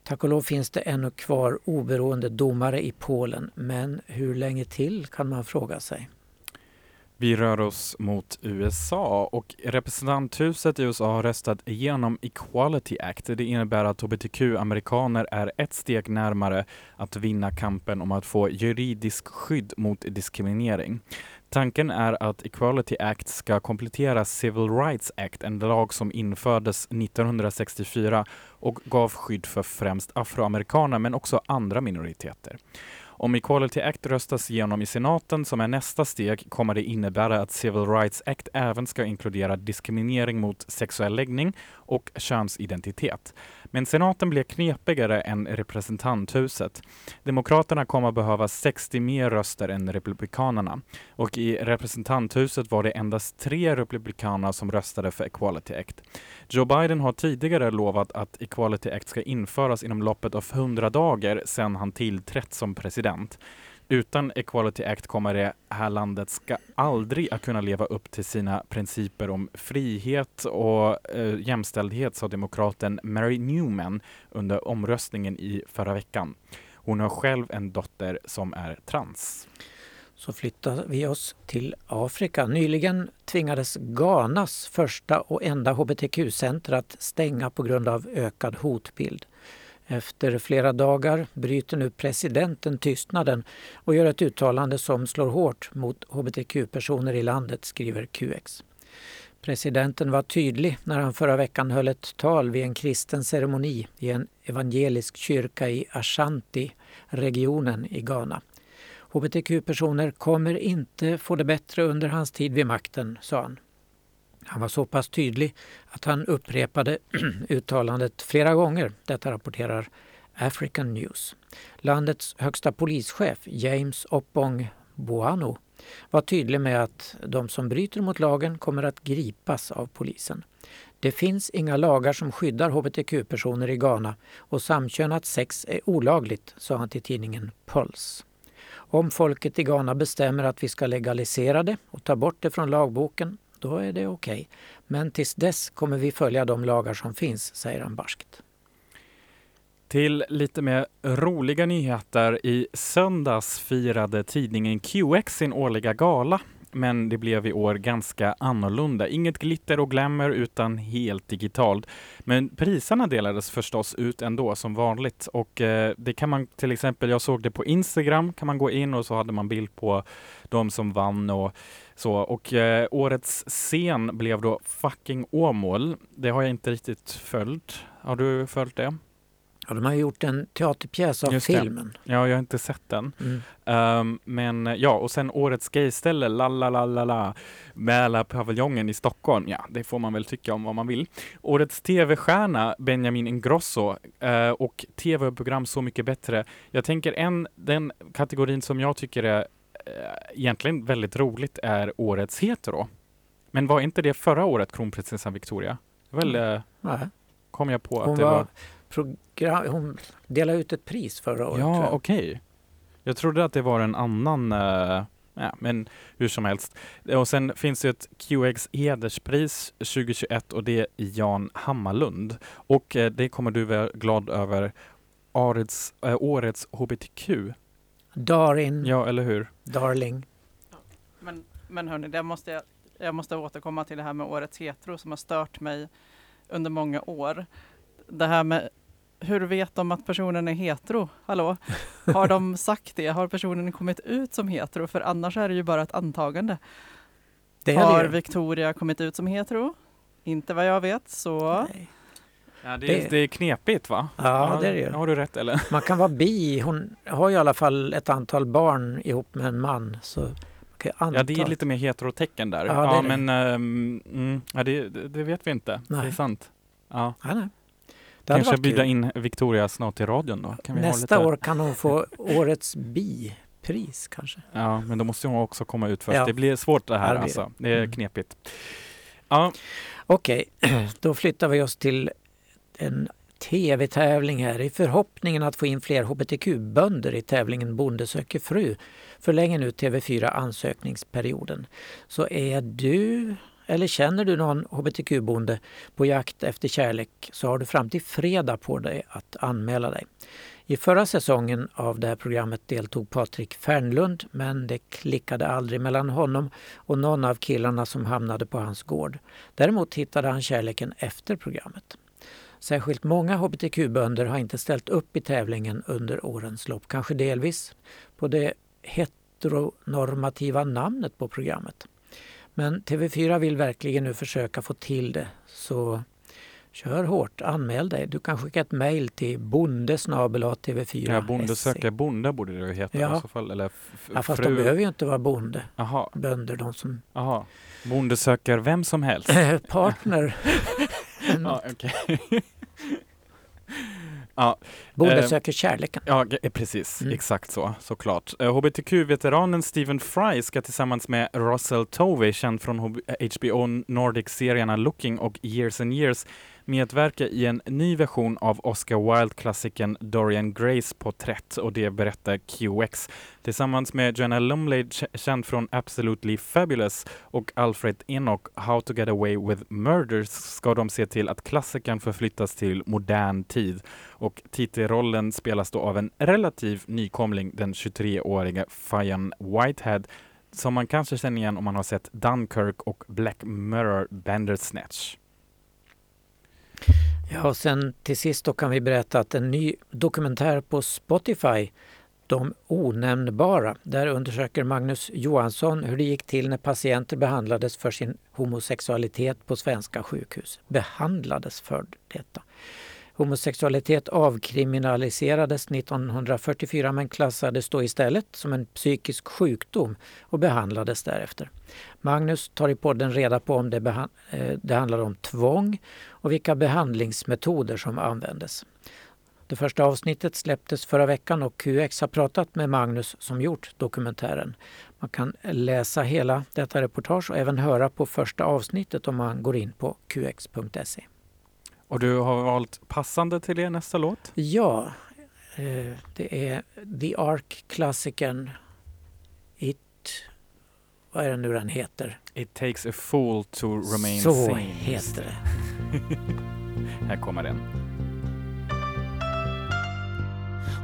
Tack och lov finns det ännu kvar oberoende domare i Polen, men hur länge till kan man fråga sig. Vi rör oss mot USA och representanthuset i USA har röstat igenom Equality Act. Det innebär att hbtq-amerikaner är ett steg närmare att vinna kampen om att få juridisk skydd mot diskriminering. Tanken är att Equality Act ska komplettera Civil Rights Act, en lag som infördes 1964 och gav skydd för främst afroamerikaner men också andra minoriteter. Om Equality Act röstas igenom i senaten som är nästa steg kommer det innebära att Civil Rights Act även ska inkludera diskriminering mot sexuell läggning och könsidentitet. Men senaten blir knepigare än representanthuset. Demokraterna kommer behöva 60 mer röster än republikanerna och i representanthuset var det endast tre republikaner som röstade för Equality Act. Joe Biden har tidigare lovat att Equality Act ska införas inom loppet av 100 dagar sedan han tillträtt som president. Utan Equality Act kommer det här landet ska aldrig att kunna leva upp till sina principer om frihet och eh, jämställdhet, sa demokraten Mary Newman under omröstningen i förra veckan. Hon har själv en dotter som är trans. Så flyttar vi oss till Afrika. Nyligen tvingades Ghanas första och enda hbtq-center att stänga på grund av ökad hotbild. Efter flera dagar bryter nu presidenten tystnaden och gör ett uttalande som slår hårt mot hbtq-personer i landet, skriver QX. Presidenten var tydlig när han förra veckan höll ett tal vid en kristen ceremoni i en evangelisk kyrka i Ashanti-regionen i Ghana. Hbtq-personer kommer inte få det bättre under hans tid vid makten, sa han. Han var så pass tydlig att han upprepade uttalandet flera gånger. Detta rapporterar African News. Landets högsta polischef James Oppong Boano var tydlig med att de som bryter mot lagen kommer att gripas av polisen. Det finns inga lagar som skyddar hbtq-personer i Ghana och samkönat sex är olagligt, sa han till tidningen Pulse. Om folket i Ghana bestämmer att vi ska legalisera det och ta bort det från lagboken, då är det okej. Okay. Men tills dess kommer vi följa de lagar som finns, säger han barskt. Till lite mer roliga nyheter. I söndags firade tidningen QX sin årliga gala men det blev i år ganska annorlunda. Inget glitter och glamour utan helt digitalt. Men priserna delades förstås ut ändå som vanligt och eh, det kan man till exempel, jag såg det på Instagram, kan man gå in och så hade man bild på de som vann och så. Och eh, årets scen blev då fucking Åmål. Det har jag inte riktigt följt. Har du följt det? Ja, de har gjort en teaterpjäs av Just filmen. Det. Ja, jag har inte sett den. Mm. Um, men ja, och sen årets gayställe, la la la la la, Mälarpaviljongen i Stockholm. Ja, det får man väl tycka om vad man vill. Årets tv-stjärna Benjamin Ingrosso uh, och tv-program Så mycket bättre. Jag tänker en, den kategorin som jag tycker är uh, egentligen väldigt roligt är årets hetero. Men var inte det förra året kronprinsessan Victoria? Väl, uh, Nej. kom jag på Hon att det var, var program, hon delade ut ett pris förra året. tror Ja, okej. Jag trodde att det var en annan, eh, ja, men hur som helst. Och sen finns det ett QX hederspris 2021 och det är Jan Hammarlund. Och eh, det kommer du vara glad över. Årets, eh, årets HBTQ. Darin, Ja, eller hur? Darling. Men, men hörni, det måste jag, jag måste återkomma till det här med årets hetero som har stört mig under många år. Det här med hur vet de att personen är hetero? Hallå? Har de sagt det? Har personen kommit ut som hetero? För annars är det ju bara ett antagande. Det är Har det. Victoria kommit ut som hetero? Inte vad jag vet, så Nej. Ja, det, Det- är, det är knepigt va? Ja, det är det ju. Har du rätt eller? Man kan vara bi. Hon har ju i alla fall ett antal barn ihop med en man. Så man kan ju anta. Ja, det är lite mer heterotecken där. Ja, Ja, det det. men ehm, mm, ja, det, det det vet vi inte. Det är Nej. sant. Ja. Ja, nej. Kanske bjuda kul. in Victoria snart till radion då? Kan Nästa lite... år kan hon få årets bi-pris kanske. Ja, men då måste hon också komma ut först. Ja. Det blir svårt det Ja, här det alltså. Det är Mm. knepigt. Ja, Okej, då flyttar vi oss till en tv-tävling här. I förhoppningen att få in fler hbtq-bönder i tävlingen Bonde söker fru förlänger nu TV4 ansökningsperioden. Så är du eller känner du någon hbtq-bonde på jakt efter kärlek så har du fram till fredag på dig att anmäla dig. I förra säsongen av det här programmet deltog Patrik Fernlund men det klickade aldrig mellan honom och någon av killarna som hamnade på hans gård. Däremot hittade han kärleken efter programmet. Särskilt många hbtq-bönder har inte ställt upp i tävlingen under årens lopp, kanske delvis på det heteronormativa namnet på programmet. Men TV4 vill verkligen nu försöka få till det så Kör hårt, anmäl dig. Du kan skicka ett mejl till bondesnabel-tv4. Ja, bonde söker bonde borde det heta Ja. i så fall. Eller Ja, fast fru. de behöver ju inte vara bonde. Aha, Bönder, de som aha. Bonde söker vem som helst. partner. ja, okej. ja, Bonde Eh, söker kärleken. Ja, eh, precis. Mm. Exakt så, såklart. Eh, HBTQ-veteranen Stephen Fry ska tillsammans med Russell Tovey, känd från HB HBO Nordic-serierna Looking och Years and Years, medverka i en ny version av Oscar Wilde-klassikern Dorian Grays porträtt och det berättar QX. Tillsammans med Joanna Lumley, känd från Absolutely Fabulous och Alfred Enoch, How to get away with murders, ska de se till att klassikern förflyttas till modern tid. Och titelrollen spelas då av en relativ nykomling, den 23-åriga Fionn Whitehead, som man kanske känner igen om man har sett Dunkirk och Black Mirror Bandersnatch. Ja, och sen till sist då kan vi berätta att en ny dokumentär på Spotify, De onämnbara, där undersöker Magnus Johansson hur det gick till när patienter behandlades för sin homosexualitet på svenska sjukhus. Behandlades för detta. Homosexualitet avkriminaliserades 1944 men klassades då istället som en psykisk sjukdom och behandlades därefter. Magnus tar i podden reda på om det, beha- eh, det handlar om tvång och vilka behandlingsmetoder som användes. Det första avsnittet släpptes förra veckan och QX har pratat med Magnus som gjort dokumentären. Man kan läsa hela detta reportage och även höra på första avsnittet om man går in på qx.se. Och du har valt passande till det nästa låt? Ja, eh, det är The Ark-klassikern It... Vad är det nu den heter? It takes a fool to remain Så sane. heter det. Här kommer den.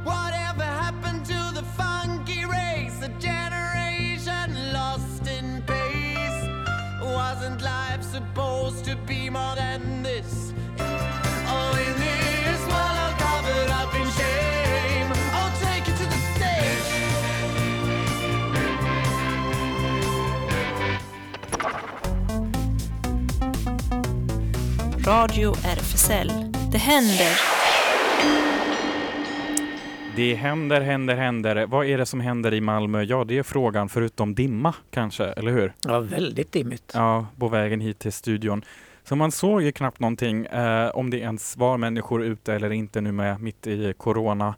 Whatever happened to the funky race? A generation lost in pace. Wasn't life supposed to be more than Radio RFSL. Det händer. Det händer, händer, händer. Vad är det som händer i Malmö? Ja, det är frågan, förutom dimma kanske, eller hur? Ja, väldigt dimmigt. Ja, på vägen hit till studion. Så man såg ju knappt någonting eh, om det ens var människor ute eller inte nu med mitt i corona.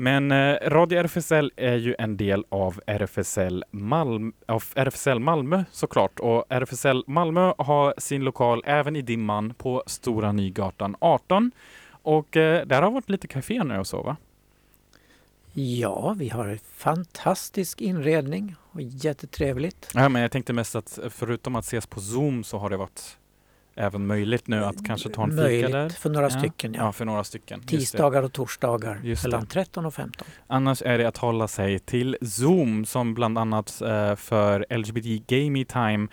Men eh, Radio RFSL är ju en del av RFSL, Malm av RFSL Malmö såklart. Och RFSL Malmö har sin lokal även i dimman på Stora Nygatan 18. Och eh, där har varit lite café nu och så va? Ja, vi har en fantastisk inredning och jättetrevligt. Ja, men jag tänkte mest att förutom att ses på Zoom så har det varit även möjligt nu att kanske ta en fika Möjligt där. för några stycken, ja. Ja, för några stycken. Det. Tisdagar och torsdagar Just det. mellan 13 och 15. Annars är det att hålla sig till Zoom som bland annat eh, för LGBT Gamey Time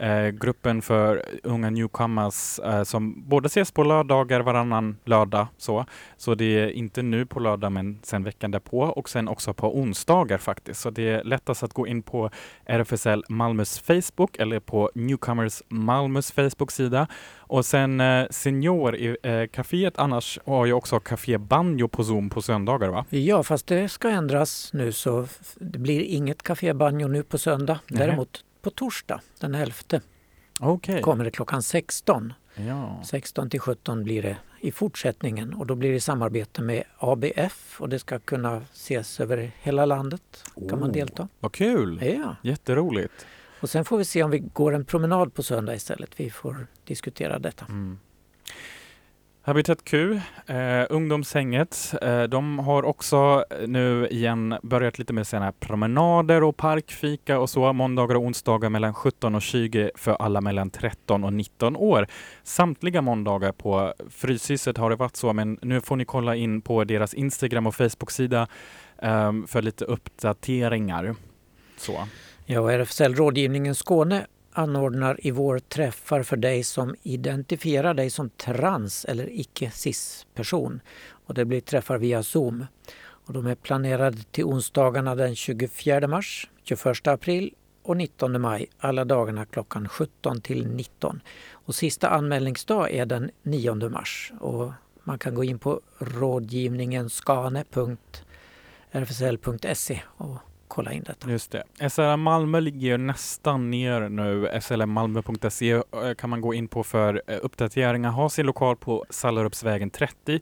eh, gruppen för unga newcomers eh, som både ses på lördagar varannan lördag så. Så det är inte nu på lördag men sen veckan därpå och sen också på onsdagar faktiskt. Så det är lättast att gå in på RFSL Malmös Facebook eller på Newcomers Malmös Facebook-sida. Och sen eh, Senior i eh, kaféet annars har ju också Café Banjo på Zoom på söndagar va? Ja, fast det ska ändras nu så det blir inget Café Banjo nu på söndag. Däremot på torsdag den 11 Okej. kommer det klockan 16. Ja. 16 till 17 blir det i fortsättningen och då blir det i samarbete med ABF och det ska kunna ses över hela landet. kan man Oh. delta. Vad kul! Ja. Jätteroligt. Och sen får vi se om vi går en promenad på söndag istället. Vi får diskutera detta. Mm. Habitat Q, eh, ungdomshänget, eh, de har också eh, nu igen börjat lite med sina promenader och parkfika och så måndagar och onsdagar mellan 17 och 20 för alla mellan 13 och 19 år. Samtliga måndagar på Fryshuset har det varit så, men nu får ni kolla in på deras Instagram och Facebook-sida eh, för lite uppdateringar. Så. Ja, RFSL Rådgivningen Skåne anordnar i vår träffar för dig som identifierar dig som trans eller icke-cis-person. Och det blir träffar via Zoom. Och de är planerade till onsdagarna den 24 mars, 21 april, och 19 maj alla dagarna klockan 17 till 19. Och sista anmälningsdag är den 9 mars och man kan gå in på rådgivningenskane.rfsl.se och kolla in detta. Just det. SLM Malmö ligger ju nästan ner nu. slmmalmö.se eh, kan man gå in på för eh, uppdateringar. Har sin lokal på Sallerupsvägen 30.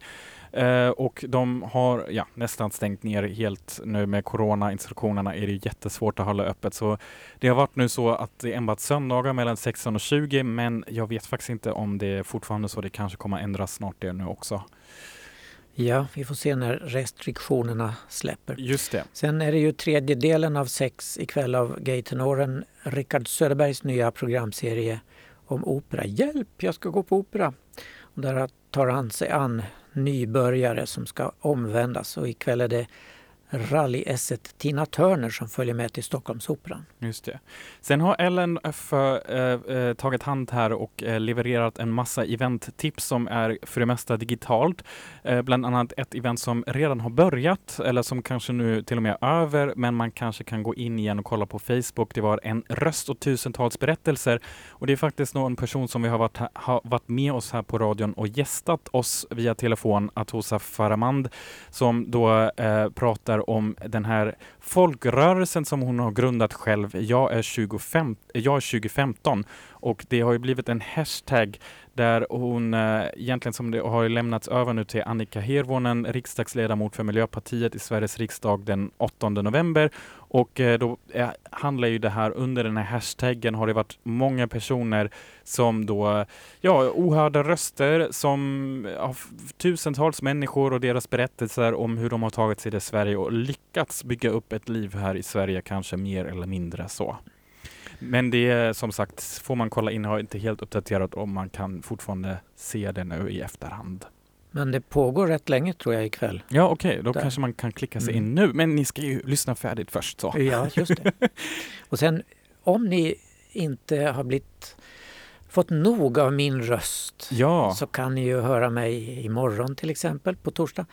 Eh, och de har ja, nästan stängt ner helt nu med coronainstruktionerna är det jättesvårt att hålla öppet. Så det har varit nu så att det är enbart söndagar mellan 16 och 20 men jag vet faktiskt inte om det är fortfarande så. Det kanske kommer ändras snart det nu också. Ja, vi får se när restriktionerna släpper. Just det. Sen är det ju tredje delen av sex ikväll av gaytenoren Rickard Söderbergs nya programserie om opera. Hjälp, jag ska gå på opera! Och där tar han sig an nybörjare som ska omvändas och ikväll är det Rallyesset Tina Turner som följer med till Stockholmsoperan. Just det. Sen har Ellen Öffe eh, eh, tagit hand här och eh, levererat en massa eventtips som är för det mesta digitalt. Eh, bland annat ett event som redan har börjat eller som kanske nu till och med är över, men man kanske kan gå in igen och kolla på Facebook. Det var en röst och tusentals berättelser och det är faktiskt någon person som vi har varit, har varit med oss här på radion och gästat oss via telefon, Atosa Faramand, som då eh, här om den här folkrörelsen som hon har grundat själv. Jag är, 25, jag är 2015 och det har ju blivit en hashtag där hon eh, egentligen som det har lämnats över nu till Annika Hirvonen, riksdagsledamot för Miljöpartiet i Sveriges riksdag den 8 november. Och eh, då eh, handlar ju det här under den här hashtaggen har det varit många personer som då, ja, ohörda röster som eh, ja, tusentals människor och deras berättelser om hur de har tagit sig till Sverige och lyckats bygga upp ett liv här i Sverige, kanske mer eller mindre så. Men det är som sagt, får man kolla in, har inte helt uppdaterat om man kan fortfarande se det nu i efterhand. Men det pågår rätt länge tror jag ikväll. Ja okej, okay, då Där. kanske man kan klicka sig Mm. in nu. Men ni ska ju lyssna färdigt först så. Ja, just det. Och sen om ni inte har blivit fått nog av min röst Ja, så kan ni ju höra mig imorgon till exempel på torsdag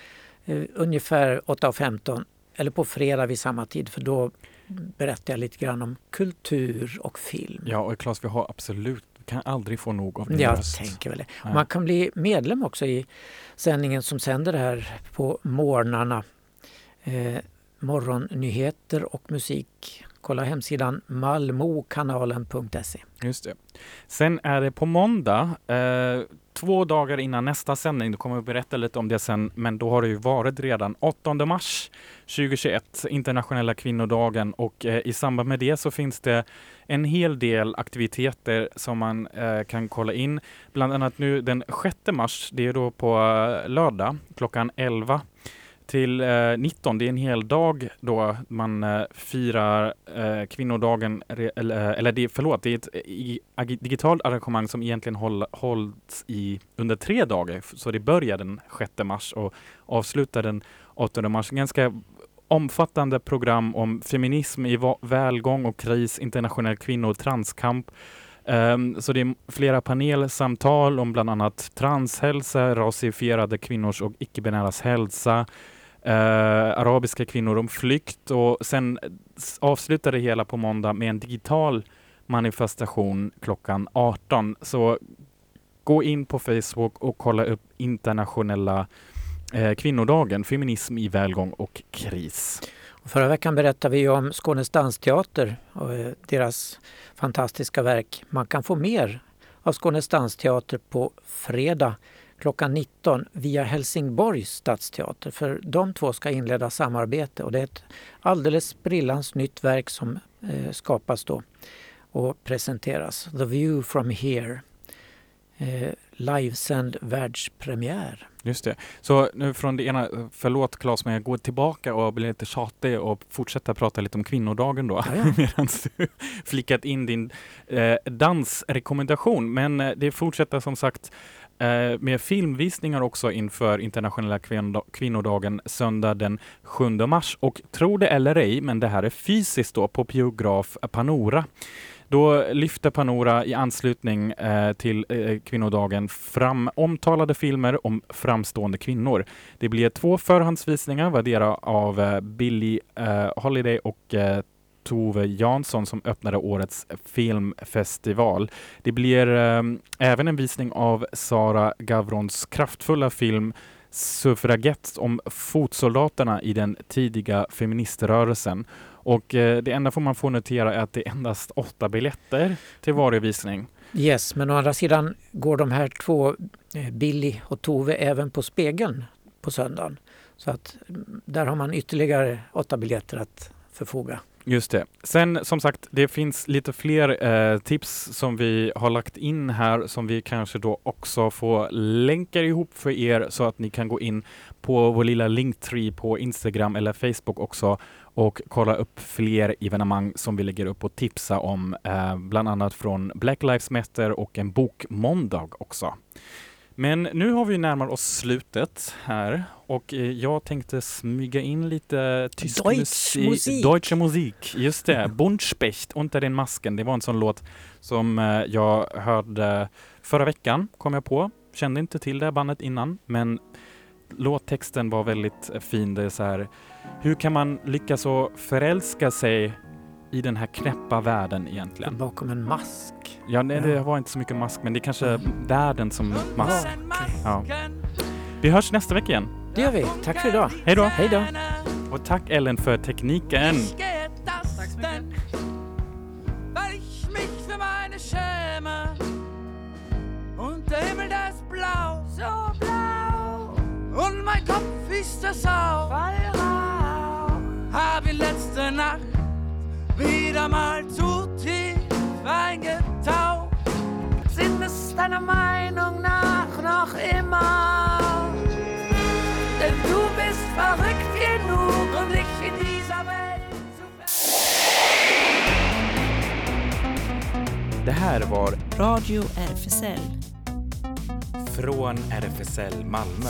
eh, ungefär 8.15 eller på fredag vid samma tid för då berättar jag lite grann om kultur och film. ja och Claes vi har absolut, kan aldrig få nog av din Jag röst. tänker väl det. Man kan bli medlem också i sändningen som sänder det här på morgnarna. Eh, morgonnyheter och musik. Kolla hemsidan malmokanalen.se. Just det. Sen är det på måndag, eh, två dagar innan nästa sändning, då kommer jag berätta lite om det sen, men då har det ju varit redan 8 mars 2021, internationella kvinnodagen och eh, i samband med det så finns det en hel del aktiviteter som man eh, kan kolla in. Bland annat nu den 6 mars, det är då på eh, lördag klockan 11 till eh, 19. Det är en hel dag då man eh, firar eh, kvinnodagen, re, eller, eh, eller det, förlåt, det är ett eh, i, ag, digitalt arrangemang som egentligen håll, hålls i under tre dagar. Så det börjar den 6 mars och avslutar den 8 mars. Ganska omfattande program om feminism i va- välgång och kris, internationell kvinno och transkamp. Um, så det är flera panelsamtal om bland annat transhälsa, rasifierade kvinnors och icke-binäras hälsa, eh, arabiska kvinnor om flykt och sen avslutar det hela på måndag med en digital manifestation klockan 18. Så gå in på Facebook och kolla upp internationella eh, kvinnodagen, feminism i välgång och kris. Förra veckan berättade vi om Skånes dansteater och eh, deras fantastiska verk. Man kan få mer av Skånes dansteater på fredag klockan 19 via Helsingborgs stadsteater. För de två ska inleda samarbete och det är ett alldeles brillans nytt verk som eh, skapas då och presenteras. The View from Here. Eh, livesänd världspremiär. Just det. Så nu från det ena, förlåt Claes, men jag går tillbaka och blir lite tjatig och fortsätter prata lite om kvinnodagen då. Ja, ja. Medan du flickat in din eh, dansrekommendation. Men eh, det fortsätter som sagt Eh, med filmvisningar också inför internationella kvinnodagen söndag den 7 mars. Och tro det eller ej, men det här är fysiskt då på biograf Panora. Då lyfter Panora i anslutning eh, till eh, kvinnodagen fram omtalade filmer om framstående kvinnor. Det blir två förhandsvisningar vardera av eh, Billie eh, Holiday och eh, Tove Jansson som öppnade årets filmfestival. Det blir eh, även en visning av Sara Gavrons kraftfulla film Suffragett om fotsoldaterna i den tidiga feministrörelsen. Och eh, det enda får man får notera är att det är endast åtta biljetter till varje visning. Yes, men å andra sidan går de här två, eh, Billy och Tove, även på Spegeln på söndagen. Så att mm, där har man ytterligare åtta biljetter att förfoga. Just det. Sen som sagt, det finns lite fler eh, tips som vi har lagt in här som vi kanske då också får länka ihop för er så att ni kan gå in på vår lilla linktree på Instagram eller Facebook också och kolla upp fler evenemang som vi lägger upp och tipsa om, eh, bland annat från Black Lives Matter och en bokmåndag också. Men nu har vi närmar oss slutet här och eh, jag tänkte smyga in lite tysk Deutsch musik. Musik. Deutsche Musik, just det. Buntspecht unter den Masken. Det var en sån låt som eh, jag hörde förra veckan, kom jag på. Kände inte till det bandet innan, men låttexten var väldigt eh, fin. Det är så här, hur kan man lyckas så förälska sig i den här knäppa världen egentligen? Bakom en mask. Ja, nej, det var inte så mycket mask, men det är kanske världen som mask. Ja. Vi hörs nästa vecka igen. Det gör vi. Tack för idag. Hej då! Hej då. Och tack Ellen för tekniken. Tack så mycket. Und der Himmel, der ist blau, so blau. Und mein Kopf ist das auch. Weihrauch. Hab ich letzte Nacht wieder mal zu tief eingetaucht. Sind es deiner Meinung nach noch immer? Denn du bist verrückt genug und ich in dieser Welt zu Det här var Radio RFSL. från RFSL Malmö.